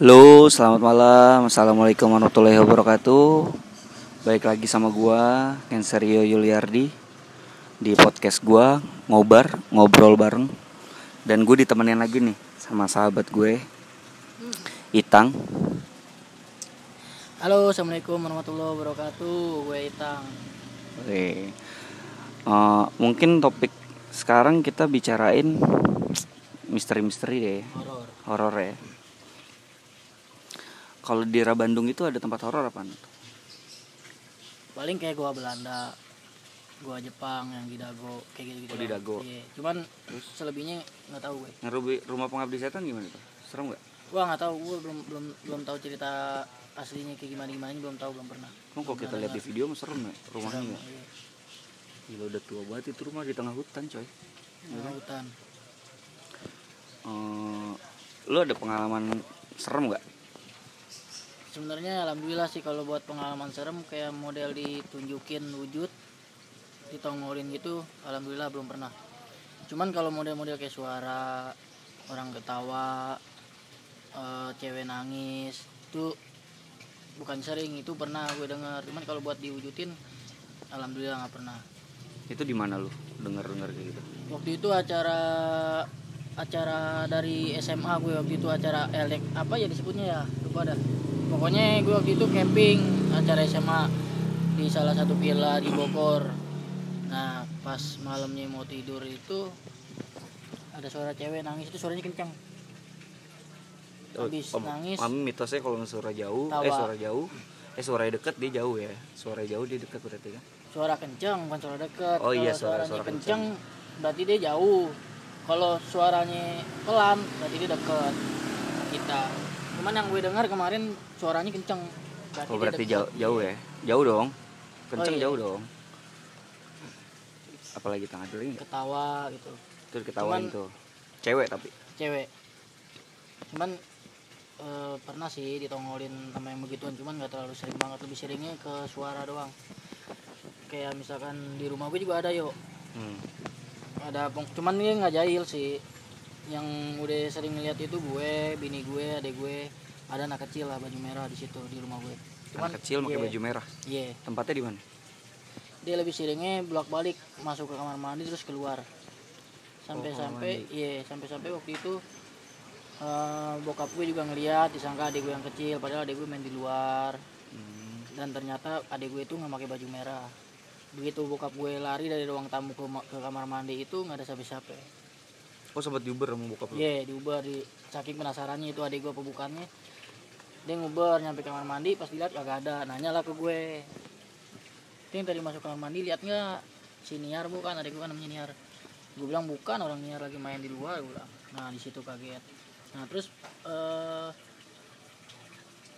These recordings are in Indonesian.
Halo, selamat malam. Assalamualaikum warahmatullahi wabarakatuh. Baik lagi sama gua, Kenserio Yuliardi di podcast gua ngobar, ngobrol bareng. Dan gue ditemenin lagi nih sama sahabat gue, Itang. Halo, assalamualaikum warahmatullahi wabarakatuh. Gue Itang. Oke. Eh, mungkin topik sekarang kita bicarain misteri-misteri deh, Horor. horor ya. Kalau di daerah Bandung itu ada tempat horor apa? Paling kayak gua Belanda, gua Jepang yang di Dago, kayak gitu-gitu. Oh, di. Dago. Iya. Cuman selebihnya nggak tahu gue. Nah, Rubi- rumah pengabdi setan gimana tuh? Serem gak? Gua nggak tahu, gua belum belum belum tahu cerita aslinya kayak gimana gimana belum tahu belum pernah. Emang kalau kita lihat di video mah serem ya rumahnya Serem, ya? iya. Gila udah tua banget itu rumah di tengah hutan coy Tengah hutan. Eh, Lu ada pengalaman serem gak? Sebenarnya alhamdulillah sih kalau buat pengalaman serem kayak model ditunjukin wujud ditongolin gitu, alhamdulillah belum pernah. Cuman kalau model-model kayak suara orang ketawa, eh, cewek nangis, itu bukan sering itu pernah gue dengar. Cuman kalau buat diwujudin, alhamdulillah nggak pernah. Itu di mana lu denger-denger kayak gitu? Waktu itu acara acara dari SMA gue waktu itu acara elek apa ya disebutnya ya lupa dah pokoknya gue waktu itu camping acara SMA di salah satu villa di Bogor nah pas malamnya mau tidur itu ada suara cewek nangis itu suaranya kencang Habis om- nangis. Kami mitosnya kalau suara jauh, Tawa. eh suara jauh, eh suara deket dia jauh ya. Suara jauh dia deket berarti kan? suara kencang bukan suara dekat Oh iya, suara- suara kencang berarti dia jauh kalau suaranya pelan berarti dia dekat kita cuman yang gue dengar kemarin suaranya kencang Oh dia berarti jauh, jauh ya? Jauh dong. Kenceng Oh, iya. jauh dong. Apalagi tengah dulu ini. ketawa gitu Itu ketawain Cuman- tuh. Cewek tapi. cewek cuman eh, pernah sih ditongolin sama yang begituan cuman nggak terlalu sering banget lebih seringnya ke suara doang kayak misalkan di rumah gue juga ada yuk Hmm. ada cuman dia nggak jahil sih yang udah sering lihat itu gue bini gue adek gue. Ada anak kecil lah baju merah di situ di rumah gue. Anak kecil pakai iya, baju merah. iya. Tempatnya di mana? dia lebih seringnya bolak balik masuk ke kamar mandi terus keluar. Sampai sampai iya sampai sampai waktu itu eh, bokap gue juga ngeliat disangka adik gue yang kecil padahal adik gue main di luar. Hmm. dan ternyata adik gue itu nggak pakai baju merah. Begitu bokap gue lari dari ruang tamu ke, ke kamar mandi itu nggak ada siapa-siapa Oh sempat diuber sama bokap? Iya, diuber di saking penasarannya itu adik gue apa bukannya. Dia nguber nyampe kamar mandi pas dilihat kagak ada, nanya lah ke gue. Yang tadi masuk kamar mandi lihat nggak si Niar bukan adik gue kan namanya Niar. Gue bilang bukan orang Niar lagi main di luar gue bilang. Nah di situ kaget. Nah terus eh,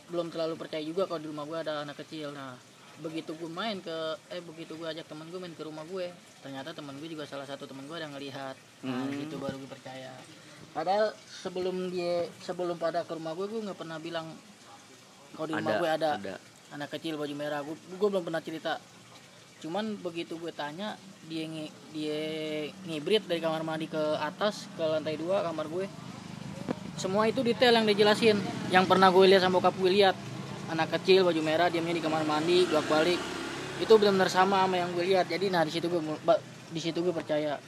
belum terlalu percaya juga kalau di rumah gue ada anak kecil. Nah begitu gue main ke eh begitu gue ajak temen gue main ke rumah gue ternyata temen gue juga salah satu temen gue ada ngelihat nah Hmm. di situ baru gue percaya padahal sebelum dia sebelum pada ke rumah gue gue nggak pernah bilang kalau di rumah gue ada, Ada. anak kecil baju merah gue gue belum pernah cerita. Cuman begitu gue tanya dia ngi, dia ngibrit dari kamar mandi ke atas ke lantai dua kamar gue. Semua itu detail yang dijelasin yang pernah gue lihat sama bokap gue lihat. Anak kecil baju merah diamnya di kamar mandi bolak balik itu benar-benar sama sama yang gue lihat. Jadi nah di situ gue di situ gue percaya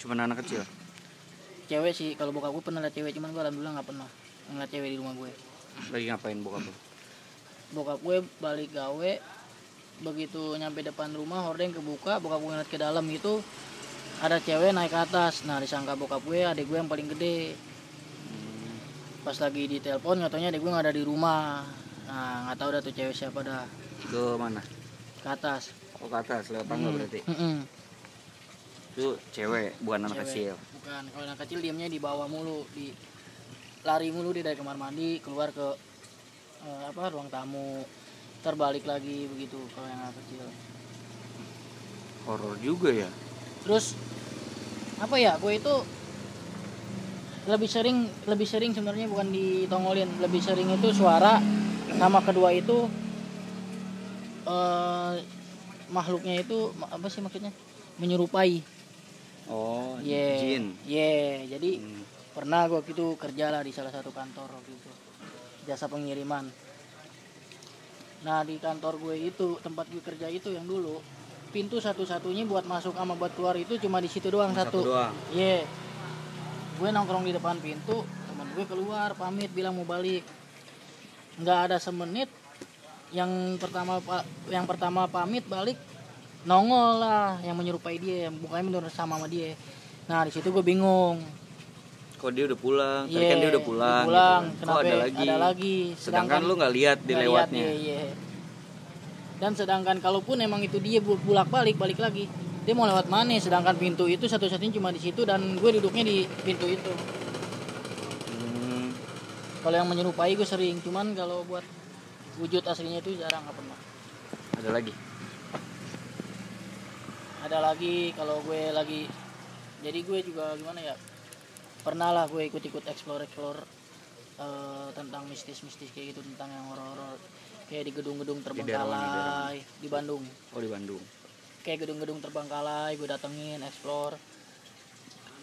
Cuman anak kecil. cewek sih kalau bokap gue pernah lihat cewek cuman gue alhamdulillah nggak pernah ngeliat cewek di rumah gue Lagi ngapain bokap lu? bokap gue balik gawe begitu nyampe depan rumah hordeng kebuka bokap gue ngeliat ke dalam itu ada cewek naik ke atas nah disangka bokap gue adik gue yang paling gede pas lagi di telepon katanya adik gue nggak ada di rumah nah nggak tahu dah tuh cewek siapa dah Ke mana? ke atas Oh ke atas lewat tangga Hmm. berarti. Mm-mm. Itu cewek bukan anak Cewek. kecil. bukan kalau anak kecil diamnya di bawah mulu di lari mulu dia dari kamar mandi keluar ke eh, apa ruang tamu terbalik lagi begitu kalau yang anak kecil Horor juga ya. terus apa ya gue itu lebih sering lebih sering sebenarnya bukan ditongolin lebih sering itu suara sama kedua itu eh makhluknya itu apa sih maksudnya menyerupai Oh, Iya. jin. Iya, jadi Hmm. pernah gue waktu itu kerja lah di salah satu kantor waktu itu jasa pengiriman nah di kantor gue itu tempat gue kerja itu yang dulu pintu satu-satunya buat masuk sama buat keluar itu cuma di situ doang satu doang Iya. Gue nongkrong di depan pintu, teman gue keluar pamit bilang mau balik. Nggak ada semenit yang pertama yang pertama pamit balik nongol lah yang menyerupai dia, mukanya menurut sama sama dia. Nah di situ gue bingung. kok dia udah pulang tadi Iya, kan dia udah pulang, dia pulang. gitu. Kenapa kok ada lagi ada lagi? sedangkan lu nggak lihat di lewatnya dia, iya. Dan sedangkan kalaupun emang itu dia bulak balik balik lagi, dia mau lewat mana? Sedangkan pintu itu satu-satunya cuma di situ dan gue duduknya di pintu itu. Hmm, Kalau yang menyerupai gue sering, cuman kalau buat wujud aslinya itu jarang nggak pernah. ada lagi Ada lagi kalau gue lagi, jadi gue juga gimana ya? Pernah lah gue ikut-ikut explore explore eh, tentang mistis-mistis kayak gitu tentang yang horor-horor kayak di gedung-gedung mana, di terbengkalai di Bandung. oh di Bandung. Kayak gedung-gedung terbengkalai gue datengin explore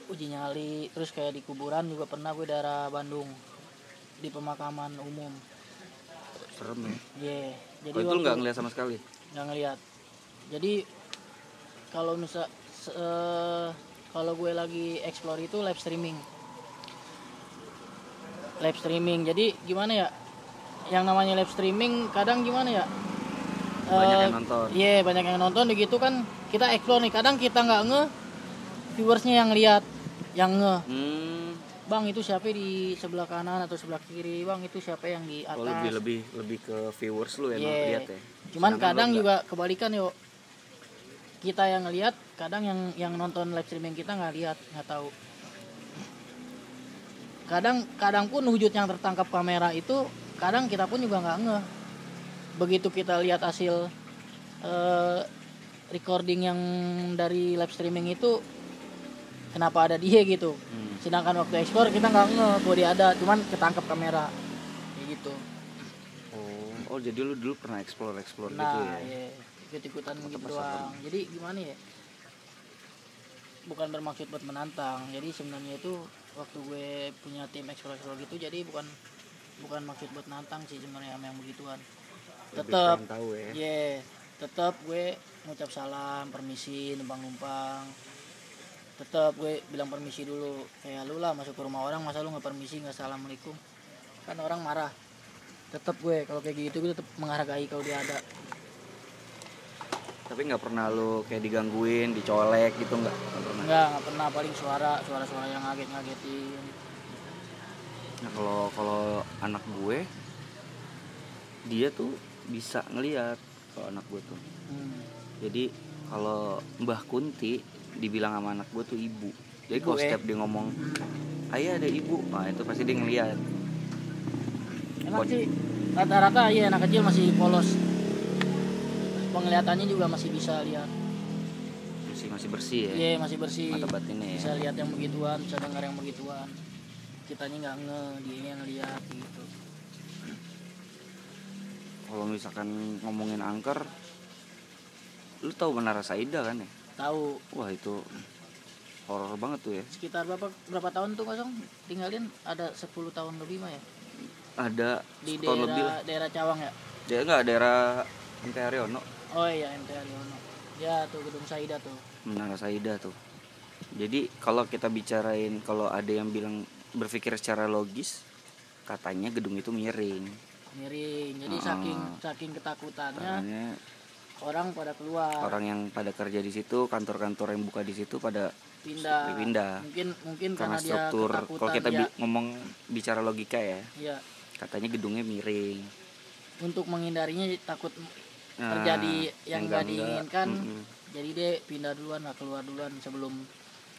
uji nyali terus kayak di kuburan juga pernah gue daerah Bandung di pemakaman umum. Serem ya. Iya jadi oh, itu nggak ngeliat sama sekali? Nggak ngeliat. Jadi kalau se- eh, kalau gue lagi explore itu live streaming. Live streaming. Jadi gimana ya? Yang namanya live streaming kadang gimana ya? Banyak Eh, yang nonton. Iya banyak yang nonton. Begitu kan kita explore nih. Kadang kita nggak nge viewersnya yang lihat yang nge. Hmm, bang itu siapa di sebelah kanan atau sebelah kiri? Bang itu siapa yang di atas oh, lebih lebih lebih ke viewers lu yang Iya. lihat ya. Cuman Sedangkan kadang juga kebalikan yuk kita yang ngelihat kadang yang yang nonton live streaming kita nggak lihat nggak tahu. Kadang kadang pun wujud yang tertangkap kamera itu kadang kita pun juga nggak ngeh. Begitu kita lihat hasil eh, recording yang dari live streaming itu kenapa ada dia gitu? Hmm. sedangkan waktu explore kita nggak ngeh bahwa dia ada cuman ketangkap kamera. Kayak gitu. Oh oh jadi lu dulu pernah explore explore gitu nah ya? iya ikut-ikutan gitu doang jadi gimana ya bukan bermaksud buat menantang jadi sebenarnya itu waktu gue punya tim explore gitu jadi bukan bukan maksud buat nantang sih sebenarnya yang begituan tetap ya Iya, tetap gue ngucap salam, permisi, numpang-numpang. Tetap gue bilang permisi dulu. Kayak lu lah masuk ke rumah orang, masa lu nggak permisi, nggak assalamualaikum. Kan orang marah. Tetap gue kalau kayak gitu gue tetap menghargai kalau dia ada. Tapi nggak pernah lu kayak digangguin dicolek gitu nggak Nggak pernah nggak pernah paling suara, suara-suara yang ngaget-ngagetin. nah kalau kalau anak gue dia tuh bisa ngelihat kalau anak gue tuh Hmm. jadi kalau Mbah Kunti dibilang sama anak gue tuh ibu jadi kalau eh? setiap dia ngomong ayah ada ibu nah itu pasti dia ngeliat Emang sih rata-rata iya anak kecil masih polos. Penglihatannya juga masih bisa lihat. masih masih bersih ya? Iya, masih bersih. mata batinnya ya? Bisa lihat yang begituan bisa dengar yang begituan. Kitanya nggak nge dia yang lihat gitu. Kalau misalkan ngomongin angker lu tahu Menara Saida kan ya? Tahu. Wah itu horor banget tuh ya. Sekitar berapa berapa tahun tuh kosong? Tinggalin ada 10 tahun lebih mah ya? Ada di setahun lebih lah. daerah daerah Cawang ya? Dia nggak daerah MT Haryono oh iya MT Haryono. Ya tuh gedung Saida tuh. Menara Saida tuh. Jadi kalau kita bicarain kalau ada yang bilang berpikir secara logis katanya gedung itu miring. Miring. Jadi Ah. saking saking ketakutannya Makanya orang pada keluar. orang yang pada kerja di situ kantor-kantor yang buka di situ pada pindah. pindah. Mungkin mungkin karena karena, dia struktur kalau kita ya, bi- ngomong bicara logika ya ya katanya gedungnya miring. Untuk menghindarinya takut terjadi yang nggak diinginkan mm-mm. jadi dia pindah duluan lah keluar duluan sebelum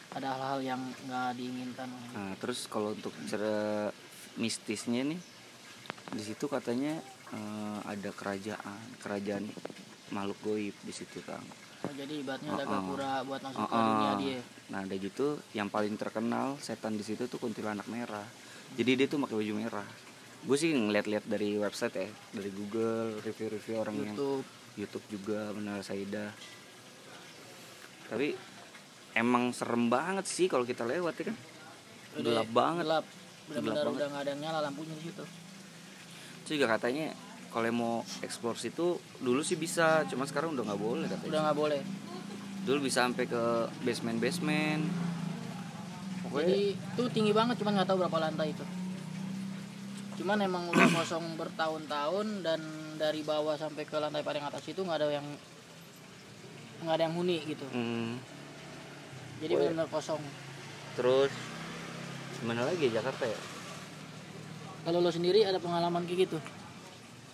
ada hal-hal yang nggak diinginkan Nah, terus kalau untuk cara mistisnya nih di situ katanya eh, ada kerajaan, kerajaan makhluk goib di situ, Kang. Oh, jadi ibaratnya ada Uh-uh. gapura buat masuk ke Uh-uh. dunia dia Nah, ada gitu yang paling terkenal setan di situ tuh kuntilanak merah. Jadi dia tuh pakai baju merah. Gue sih ngeliat-liat dari website ya, dari Google, review-review orang yang YouTube. YouTube juga Menara Saida. Tapi emang serem banget sih kalau kita lewat ya kan. Udah Gelap banget. gelap. Benar-benar udah nggak ada nyala lampunya di situ. Itu juga katanya kalau mau explore situ dulu sih bisa cuma sekarang udah nggak boleh katanya. Udah nggak boleh. Dulu bisa sampai ke basement basement pokoknya jadi itu tinggi banget cuman nggak tahu berapa lantai itu cuman emang udah kosong bertahun-tahun dan dari bawah sampai ke lantai paling atas itu nggak ada yang nggak ada yang huni gitu. Hmm, jadi Oh, iya. benar-benar kosong. Terus mana lagi Jakarta ya? Kalau lo sendiri ada pengalaman kayak gitu?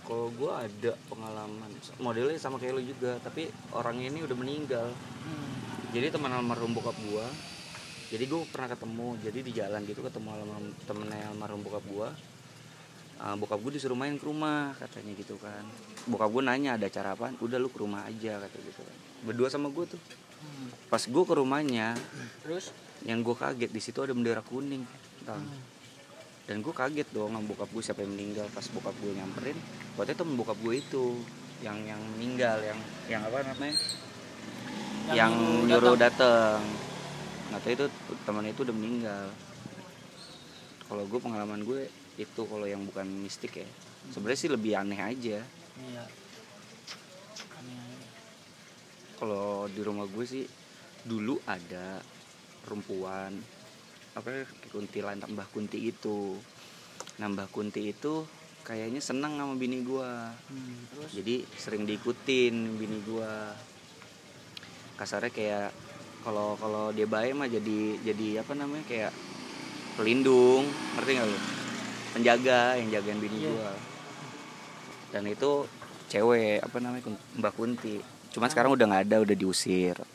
Kalau gua ada pengalaman modelnya sama kayak lu juga tapi orang ini udah meninggal. Hmm. jadi teman almarhum bokap gua jadi gua pernah ketemu jadi di jalan gitu ketemu almarhum temennya almarhum bokap gua Ah, bokap gue disuruh main ke rumah katanya gitu kan. Bokap gue nanya ada acara apa udah lu ke rumah aja kata gitu kan. Berdua sama gue tuh. Hmm. pas gue ke rumahnya terus? yang gue kaget di situ ada bendera kuning tau. Hmm. dan gue kaget dong sama bokap gue siapa yang meninggal. Pas bokap gue nyamperin waktu temen bokap gue itu yang yang meninggal yang yang apa namanya? Yang, nyuruh dateng nggak tahu itu teman itu udah meninggal. Kalau gue pengalaman gue itu kalau yang bukan mistik ya. Sebenarnya sih lebih aneh aja. Iya. Kalau di rumah gue sih dulu ada perempuan apa ya, kuntilan tambah kunti itu. Nambah kunti itu kayaknya senang sama bini gue. Hmm, terus? Jadi sering diikutin bini gue. Kasarnya kayak kalau kalau dia baik mah jadi jadi apa namanya kayak pelindung. Ngerti nggak lu penjaga yang jagain bini Iya. gua. Dan itu cewek apa namanya mbak kunti. Cuma sekarang udah nggak ada udah diusir oh,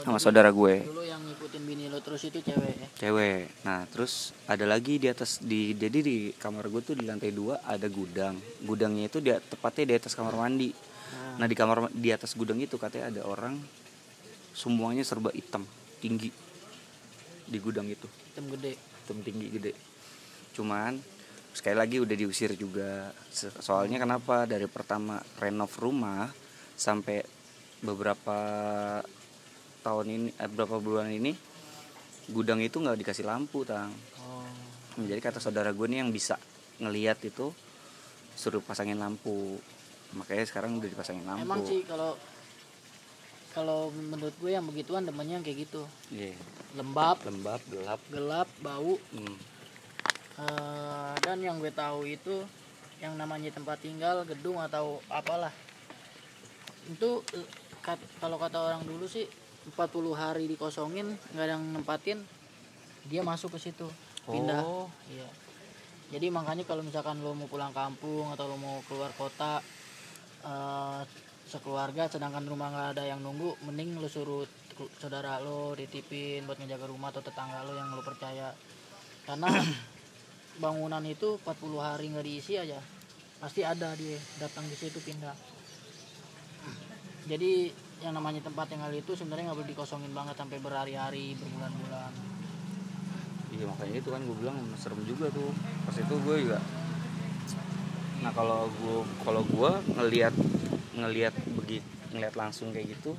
sama dulu- saudara gue. dulu yang ngikutin bini lo terus itu cewek ya? Cewek. Nah terus ada lagi di atas di jadi di kamar gue tuh di lantai dua ada gudang. Gudangnya itu dia tepatnya di atas kamar mandi. Nah, Nah di kamar di atas gudang itu katanya ada orang semuanya serba hitam tinggi di gudang itu. Hitam gede. Hitam tinggi gede. Cuman sekali lagi udah diusir juga soalnya kenapa dari pertama renov rumah sampai beberapa tahun ini eh, beberapa bulan ini gudang itu nggak dikasih lampu tang. oh Jadi kata saudara gue nih yang bisa ngelihat itu suruh pasangin lampu makanya sekarang udah dipasangin lampu. emang sih kalau kalau menurut gue yang begituan demennya yang kayak gitu Iya. lembab lembab gelap gelap bau hmm. Eh, dan yang gue tahu itu yang namanya tempat tinggal gedung atau apalah. Itu kat- kalau kata orang dulu sih 40 hari dikosongin nggak ada yang nempatin dia masuk ke situ pindah. Oh. iya. Jadi makanya kalau misalkan lo mau pulang kampung atau lo mau keluar kota eh, sekeluarga sedangkan rumah nggak ada yang nunggu mending lo suruh saudara lo ditipin buat ngejaga rumah atau tetangga lo yang lo percaya. Karena bangunan itu 40 hari nggak diisi aja. Pasti ada dia datang di situ pindah. Jadi yang namanya tempat tinggal itu sebenarnya nggak boleh dikosongin banget sampai berhari-hari berbulan-bulan. Iya makanya itu kan gue bilang serem juga tuh. Pas itu gue juga nah kalau gue kalau gue ngelihat ngelihat begitu ngelihat langsung kayak gitu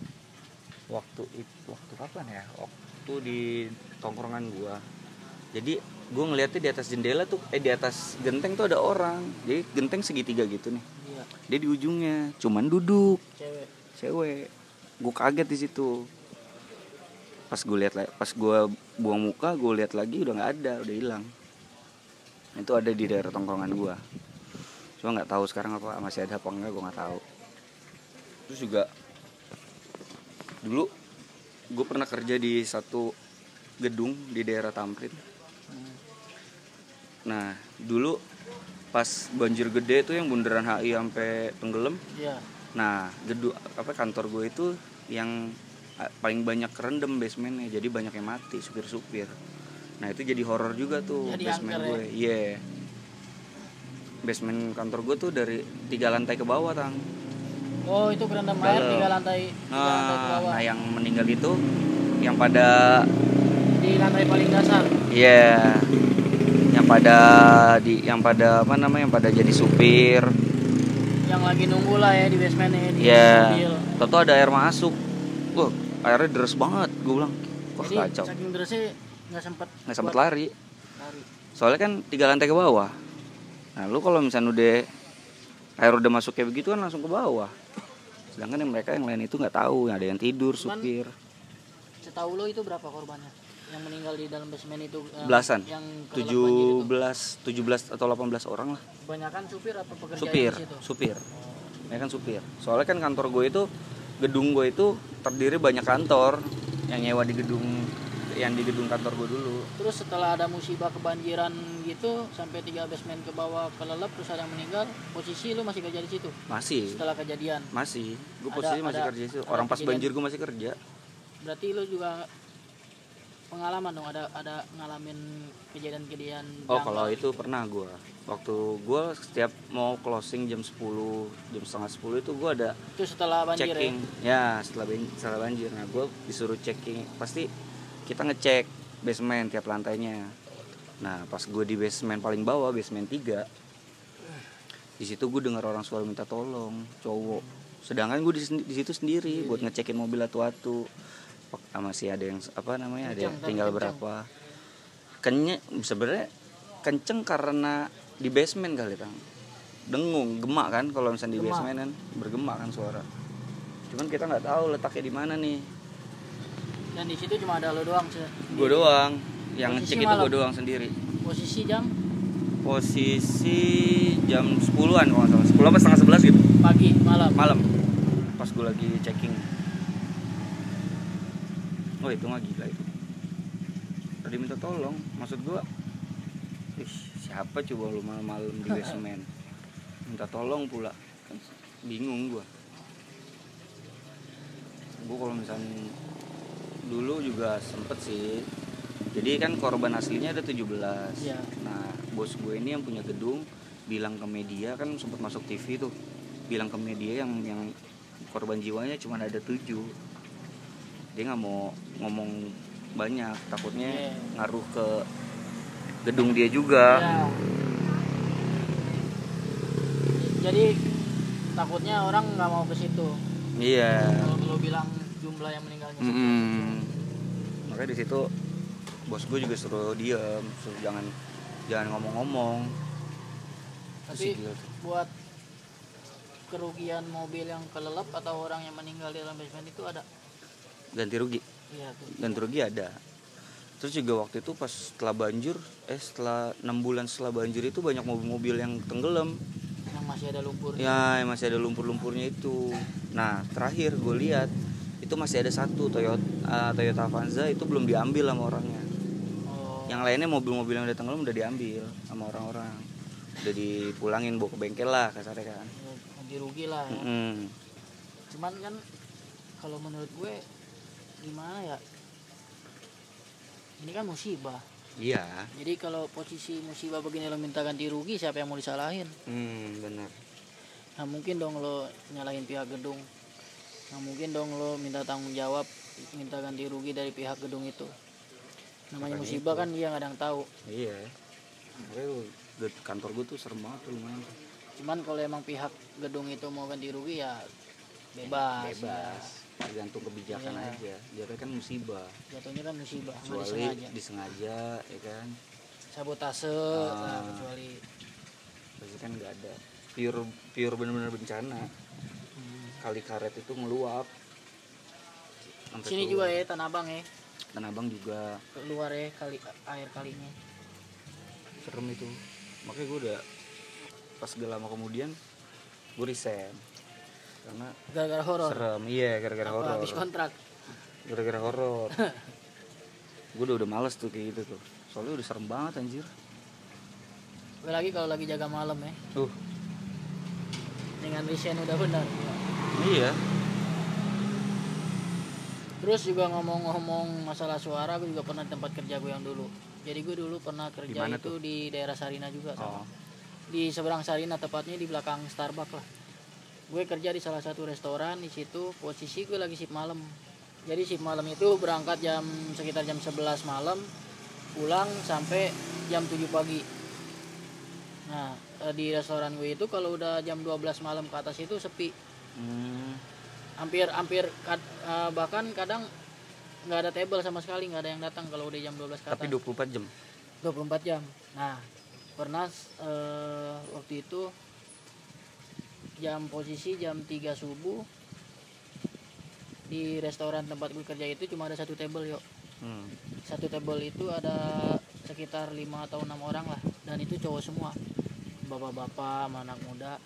waktu itu waktu kapan ya? Waktu di tongkrongan gue jadi gue ngeliatnya di atas jendela tuh eh di atas genteng tuh ada orang. Jadi genteng segitiga gitu nih. Iya. Dia di ujungnya cuman duduk. Cewek. Cewek. Gue kaget di situ. Pas gue lihat pas gue buang muka gue lihat lagi udah nggak ada udah hilang. Itu ada di daerah tongkrongan gue cuma nggak tahu sekarang apa masih ada apa enggak gue nggak tahu. Terus juga dulu gue pernah kerja di satu gedung di daerah Tamrin. Nah dulu pas banjir gede tuh yang bundaran HI sampai tenggelam iya Nah, gedung apa kantor gue itu yang ah, paling banyak kerendam basementnya, jadi banyak yang mati supir-supir. Nah itu jadi horor juga tuh Jadi basement angker ya? gue. Iya. Basement kantor gue tuh dari tiga lantai ke bawah tang. oh itu kerendam air tiga lantai tiga lantai ke Nah, bawah nah yang meninggal itu yang pada di lantai paling dasar iya yang pada di yang pada apa namanya yang pada jadi supir. Yang lagi nunggu lah ya di basementnya di ya mobil. Toto ada air masuk. Wah airnya deras banget gue bilang. Wah jadi kacau. saking derasnya nggak sempet nggak sempet lari. Sari. soalnya kan tiga lantai ke bawah. Nah lu kalau misalnya udah air udah masuk kayak begitu kan langsung ke bawah. Sedangkan yang mereka yang lain itu nggak tahu ada yang tidur Cuman- supir. Setahu lo itu berapa korbannya? Yang meninggal di dalam basement itu yang, Belasan. Yang banjir itu. 17 17 atau 18 orang lah Kebanyakan supir atau pekerja supir di situ? supir ya kan supir soalnya kan kantor gue itu gedung gue itu terdiri banyak kantor yang nyewa di gedung yang di gedung kantor gue dulu Terus setelah ada musibah kebanjiran gitu sampai tiga basement ke bawah kelelep terus ada yang meninggal, posisi lu masih kerja di situ masih setelah kejadian. masih gue Ada- posisi masih ada- kerja itu ada orang pas kejadian. banjir gue masih kerja Berarti lu juga pengalaman dong ada ada ngalamin kejadian-kejadian oh kalau gitu. itu pernah gue waktu gue setiap mau closing jam 10 jam setengah 10 itu gue ada itu setelah banjir checking. Ya setelah ban- setelah banjir. Nah gue disuruh checking. Pasti kita ngecek basement tiap lantainya. Nah pas gue di basement paling bawah basement 3 di situ gue dengar orang suara minta tolong cowok. Sedangkan gue di, situ sendiri buat ngecekin mobil atu-atu. Pak- masih ada yang apa namanya ada yang Kenceng, tinggal kenceng. berapa. Kenyek sebenarnya kenceng karena di basement kali tang dengung gemak kan kalau misalnya di Gemak. basement kan bergema kan suara. Cuman kita nggak tahu letaknya di mana nih. Dan di situ cuma ada lo doang Se. gue doang. Yang Posisi ngecek itu gue doang sendiri. Posisi jam? Posisi jam 10-an kalau nggak salah. 10 apa setengah 11 gitu. Pagi malam. Malam. Pas gue lagi checking oh itu nggak gila itu. Tadi minta tolong maksud gue ih siapa coba lu malam-malam di basement? Minta tolong pula. Kan bingung gue gue kalau misalnya dulu juga sempet sih. Jadi kan korban aslinya ada 17 Iya. nah bos gue ini yang punya gedung bilang ke media kan sempat masuk TV tuh. Bilang ke media yang yang korban jiwanya cuma ada tujuh dia nggak mau ngomong banyak takutnya Iya. ngaruh ke gedung dia juga Ya. jadi takutnya orang nggak mau ke situ iya kalau lo bilang jumlah yang meninggalnya Mm-mm. makanya di situ bos gue juga suruh diem suruh jangan jangan ngomong-ngomong tapi tuh. buat kerugian mobil yang kelelep atau orang yang meninggal di dalam basement itu ada ganti rugi. Iya ganti rugi. Ada. Terus juga waktu itu pas setelah banjir eh setelah enam bulan setelah banjir itu banyak mobil-mobil yang tenggelam. Yang masih ada lumpur. Ya yang masih ada lumpur-lumpurnya itu. Nah terakhir gue lihat itu masih ada satu Toyota eh, Toyota Avanza itu belum diambil sama orangnya. Oh, yang lainnya mobil-mobil yang udah tenggelam udah diambil sama orang-orang. Udah dipulangin bawa ke bengkel lah kasarnya kan. Ganti rugi lah ya. Mm-mm. cuman kan kalau menurut gue gimana ya? Ini kan musibah. Iya. Jadi kalau posisi musibah begini lo minta ganti rugi siapa yang mau disalahin? Hmm, benar. Nah mungkin dong lo nyalahin pihak gedung. Nah mungkin dong lo minta tanggung jawab minta ganti rugi dari pihak gedung itu. Namanya Makanya musibah itu. kan dia nggak ada yang tahu. Iya. Makanya kantor gue tuh serem banget tuh lumayan cuman kalau emang pihak gedung itu mau ganti rugi ya bebas. bebas tergantung kebijakan Iya. aja. Jatuhnya kan musibah. Ya. jatuhnya kan musibah kecuali disengaja. disengaja ya kan? Sabotase Ah. nah, kecuali pasti kan nggak ada. Pure pure bener-bener bencana. Hmm. kali karet itu ngeluap. Sampai sini keluar. juga ya tanah abang ya. Tanah Abang juga. Keluar ya kali air kalinya. Serem itu. Makanya gue udah pas gak lama kemudian gue resign karena gara-gara horor? Serem iya gara-gara horor. habis kontrak? Gara-gara horor. Gue udah udah males tuh kayak gitu tuh. Soalnya udah serem banget anjir. Apalagi kalau lagi jaga malam ya. Tuh. Dengan resign udah benar. Iya. Terus juga ngomong-ngomong masalah suara gue juga pernah di tempat kerja gue yang dulu. Jadi gue dulu pernah kerja mana itu tuh? di daerah Sarina juga sama. oh. Di seberang Sarina tepatnya di belakang Starbucks lah gue kerja di salah satu restoran di situ posisi gue lagi shift malam. Jadi shift malam itu berangkat jam sekitar jam 11 malam pulang sampai jam 7 pagi. Nah eh, di restoran gue itu kalau udah jam 12 malam ke atas itu sepi. Hmm. hampir hampir kad- eh, bahkan kadang nggak ada table sama sekali nggak ada yang datang kalau udah jam 12 ke atas. tapi 24 jam? 24 jam. Nah pernah eh, waktu itu jam posisi jam 3 subuh di restoran tempat gue kerja itu cuma ada satu table yuk Hmm. satu table itu ada sekitar lima atau enam orang lah dan itu cowok semua. Bapak-bapak anak muda.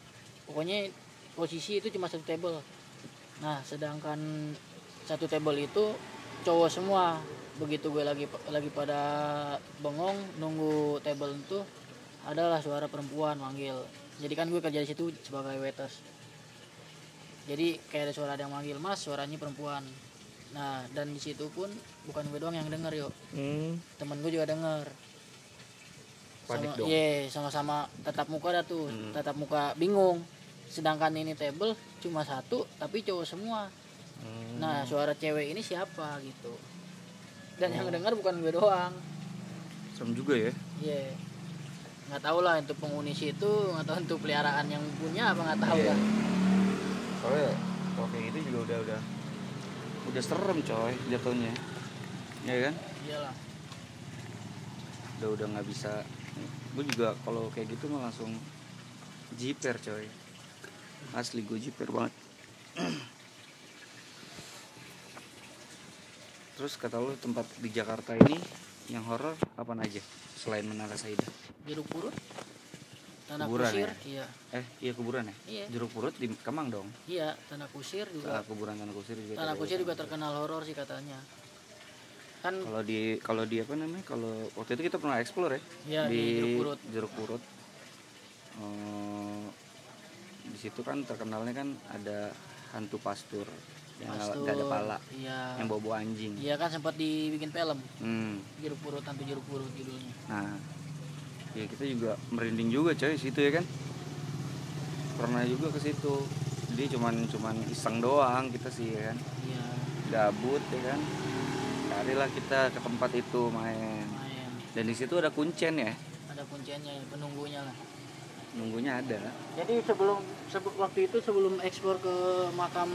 Pokoknya posisi itu cuma satu table. Nah sedangkan satu table itu cowok semua. Begitu gue lagi lagi pada bengong nunggu table itu adalah suara perempuan manggil jadi kan gue kerja di situ sebagai waiters jadi kayak ada suara ada yang manggil mas suaranya perempuan nah dan di situ pun bukan gue doang yang denger yuk Hmm. temen gue juga denger Panik sama, dong. iya sama-sama tatap muka dah tuh Hmm. tatap muka bingung sedangkan ini table cuma satu tapi cowok semua Hmm. nah suara cewek ini siapa gitu dan yang Oh. denger bukan gue doang Serem juga ya. iya nggak tahu lah untuk penghuni situ nggak tahu untuk peliharaan yang punya apa nggak tahu Iya. lah Soalnya kalau kayak gitu juga udah udah udah serem coy jatuhnya. Ya kan? iyalah Udah udah nggak bisa. Gue juga kalau kayak gitu mah langsung jiper coy. Asli gue jiper banget. Terus kata lu tempat di Jakarta ini yang horor apa aja selain Menara Saida? Jeruk purut tanah Kuburan kusir ya? iya Eh, iya kuburan ya? Iya. Jeruk purut di Kemang dong. iya tanah kusir juga Ah, kuburan tanah kusir juga. tanah kusir juga terkenal horor sih katanya kan Kalau di kalau di apa namanya? Kalau waktu itu kita pernah explore ya Iya, di Jeruk Purut. Jeruk Purut. Eh, di situ kan terkenalnya kan ada hantu pastur yang Pastur, nggak ada pala, iya yang bawa anjing. iya kan sempat dibikin film Hmm. jeruk purut tantu jeruk purut judulnya Nah, ya kita juga merinding juga coy situ ya kan. Pernah juga ke situ. Jadi cuman cuman iseng doang kita sih ya kan. iya Gabut ya kan. Carilah kita ke tempat itu main. main Dan di situ ada kuncen ya. ada kunciannya penunggunya lah Nunggunya ada. jadi sebelum sebe- waktu itu sebelum ekspor ke makam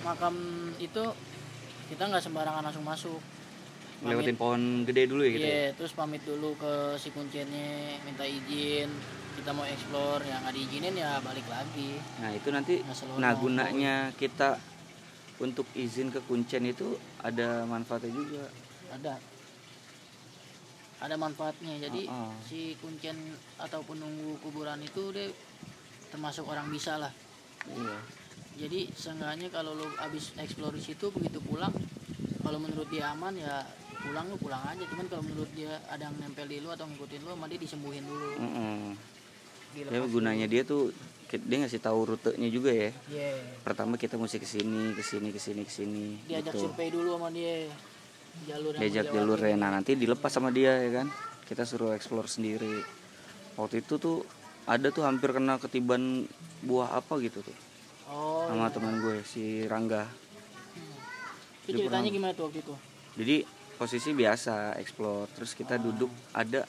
makam itu kita nggak sembarangan langsung masuk Lewatin pohon gede dulu ya gitu. Iya, ya? terus pamit dulu ke si kunciannya minta izin kita mau explore ya nggak diizinin ya balik lagi Nah, itu nanti nah gunanya kita untuk izin ke kuncen itu ada manfaatnya juga. ada ada manfaatnya jadi Oh, oh. si kuncen atau penunggu kuburan itu dia termasuk orang bisa lah Iya. jadi seenggaknya kalau lo habis explore di situ begitu pulang kalau menurut dia aman ya pulang lu pulang aja cuman kalau menurut dia ada yang nempel di lu atau ngikutin lu sama dia disembuhin dulu Mm-mm. dilepas Ya gunanya dia tuh dia ngasih tahu rutenya juga ya. Iya. Pertama kita mesti ke sini, ke sini, ke sini, ke sini diajak gitu. survei dulu sama dia jalur yang Diajak mau jalurnya. Nah, nanti dilepas sama dia ya kan. Kita suruh explore sendiri. Waktu itu tuh ada tuh hampir kena ketiban buah apa gitu tuh oh sama iya. teman gue si Rangga. itu Dia ceritanya pernah- gimana tuh waktu itu Jadi posisi biasa explore, terus kita Ah. duduk ada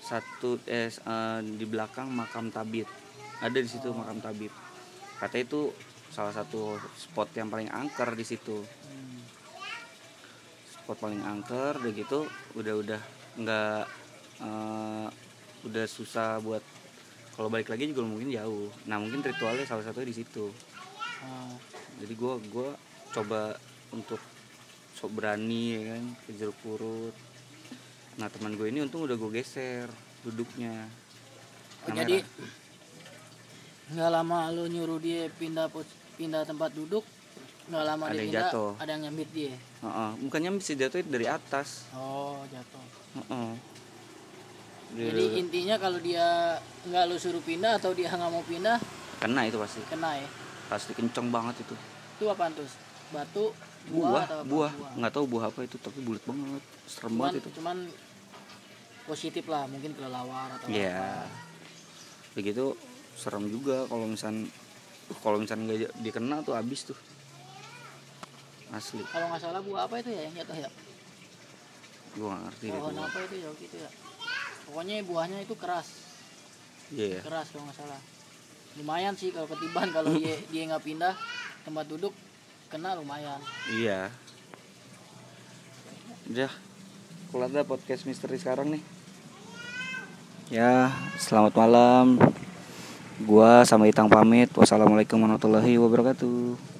satu eh eh, di belakang makam tabib. Ada di situ Oh. makam tabib. Katanya itu salah satu spot yang paling angker di situ. Hmm. Spot paling angker, udah gitu, udah udah nggak eh, udah susah buat kalau balik lagi juga mungkin jauh. Nah mungkin ritualnya salah satunya di situ. Ah, Jadi gua gua coba untuk sok berani ya kan ke jeruk purut. Nah teman gue ini untung udah gue geser duduknya. Oh, Kamera. jadi nggak lama lu nyuruh dia pindah pindah tempat duduk nggak lama Ada dia yang pindah jatuh. ada yang nyambit dia Heeh, bukannya bisa jatuh dari atas. oh jatuh Heeh. Dia jadi intinya kalau dia nggak lu suruh pindah atau dia nggak mau pindah kena itu pasti. kena ya Pasti kenceng banget itu. itu apa tuh batu buah, Buah, buah, nggak tahu buah apa itu tapi bulat banget. Serem cuman, banget itu. cuman positif lah mungkin kelelawar atau Iya. apa Begitu serem juga kalau misal kalau misal nggak dikena tuh habis tuh. Asli. kalau nggak salah buah apa itu ya yang jatuh ya Gua nggak ngerti pohon apa itu ya gitu ya pokoknya buahnya itu keras Iya. keras kalau nggak salah lumayan sih kalau ketiban kalau dia dia nggak pindah tempat duduk kena lumayan Iya. Udah. Kelar dah podcast misteri sekarang nih. Ya, selamat malam. Gua sama Itang pamit. Wassalamualaikum warahmatullahi wabarakatuh.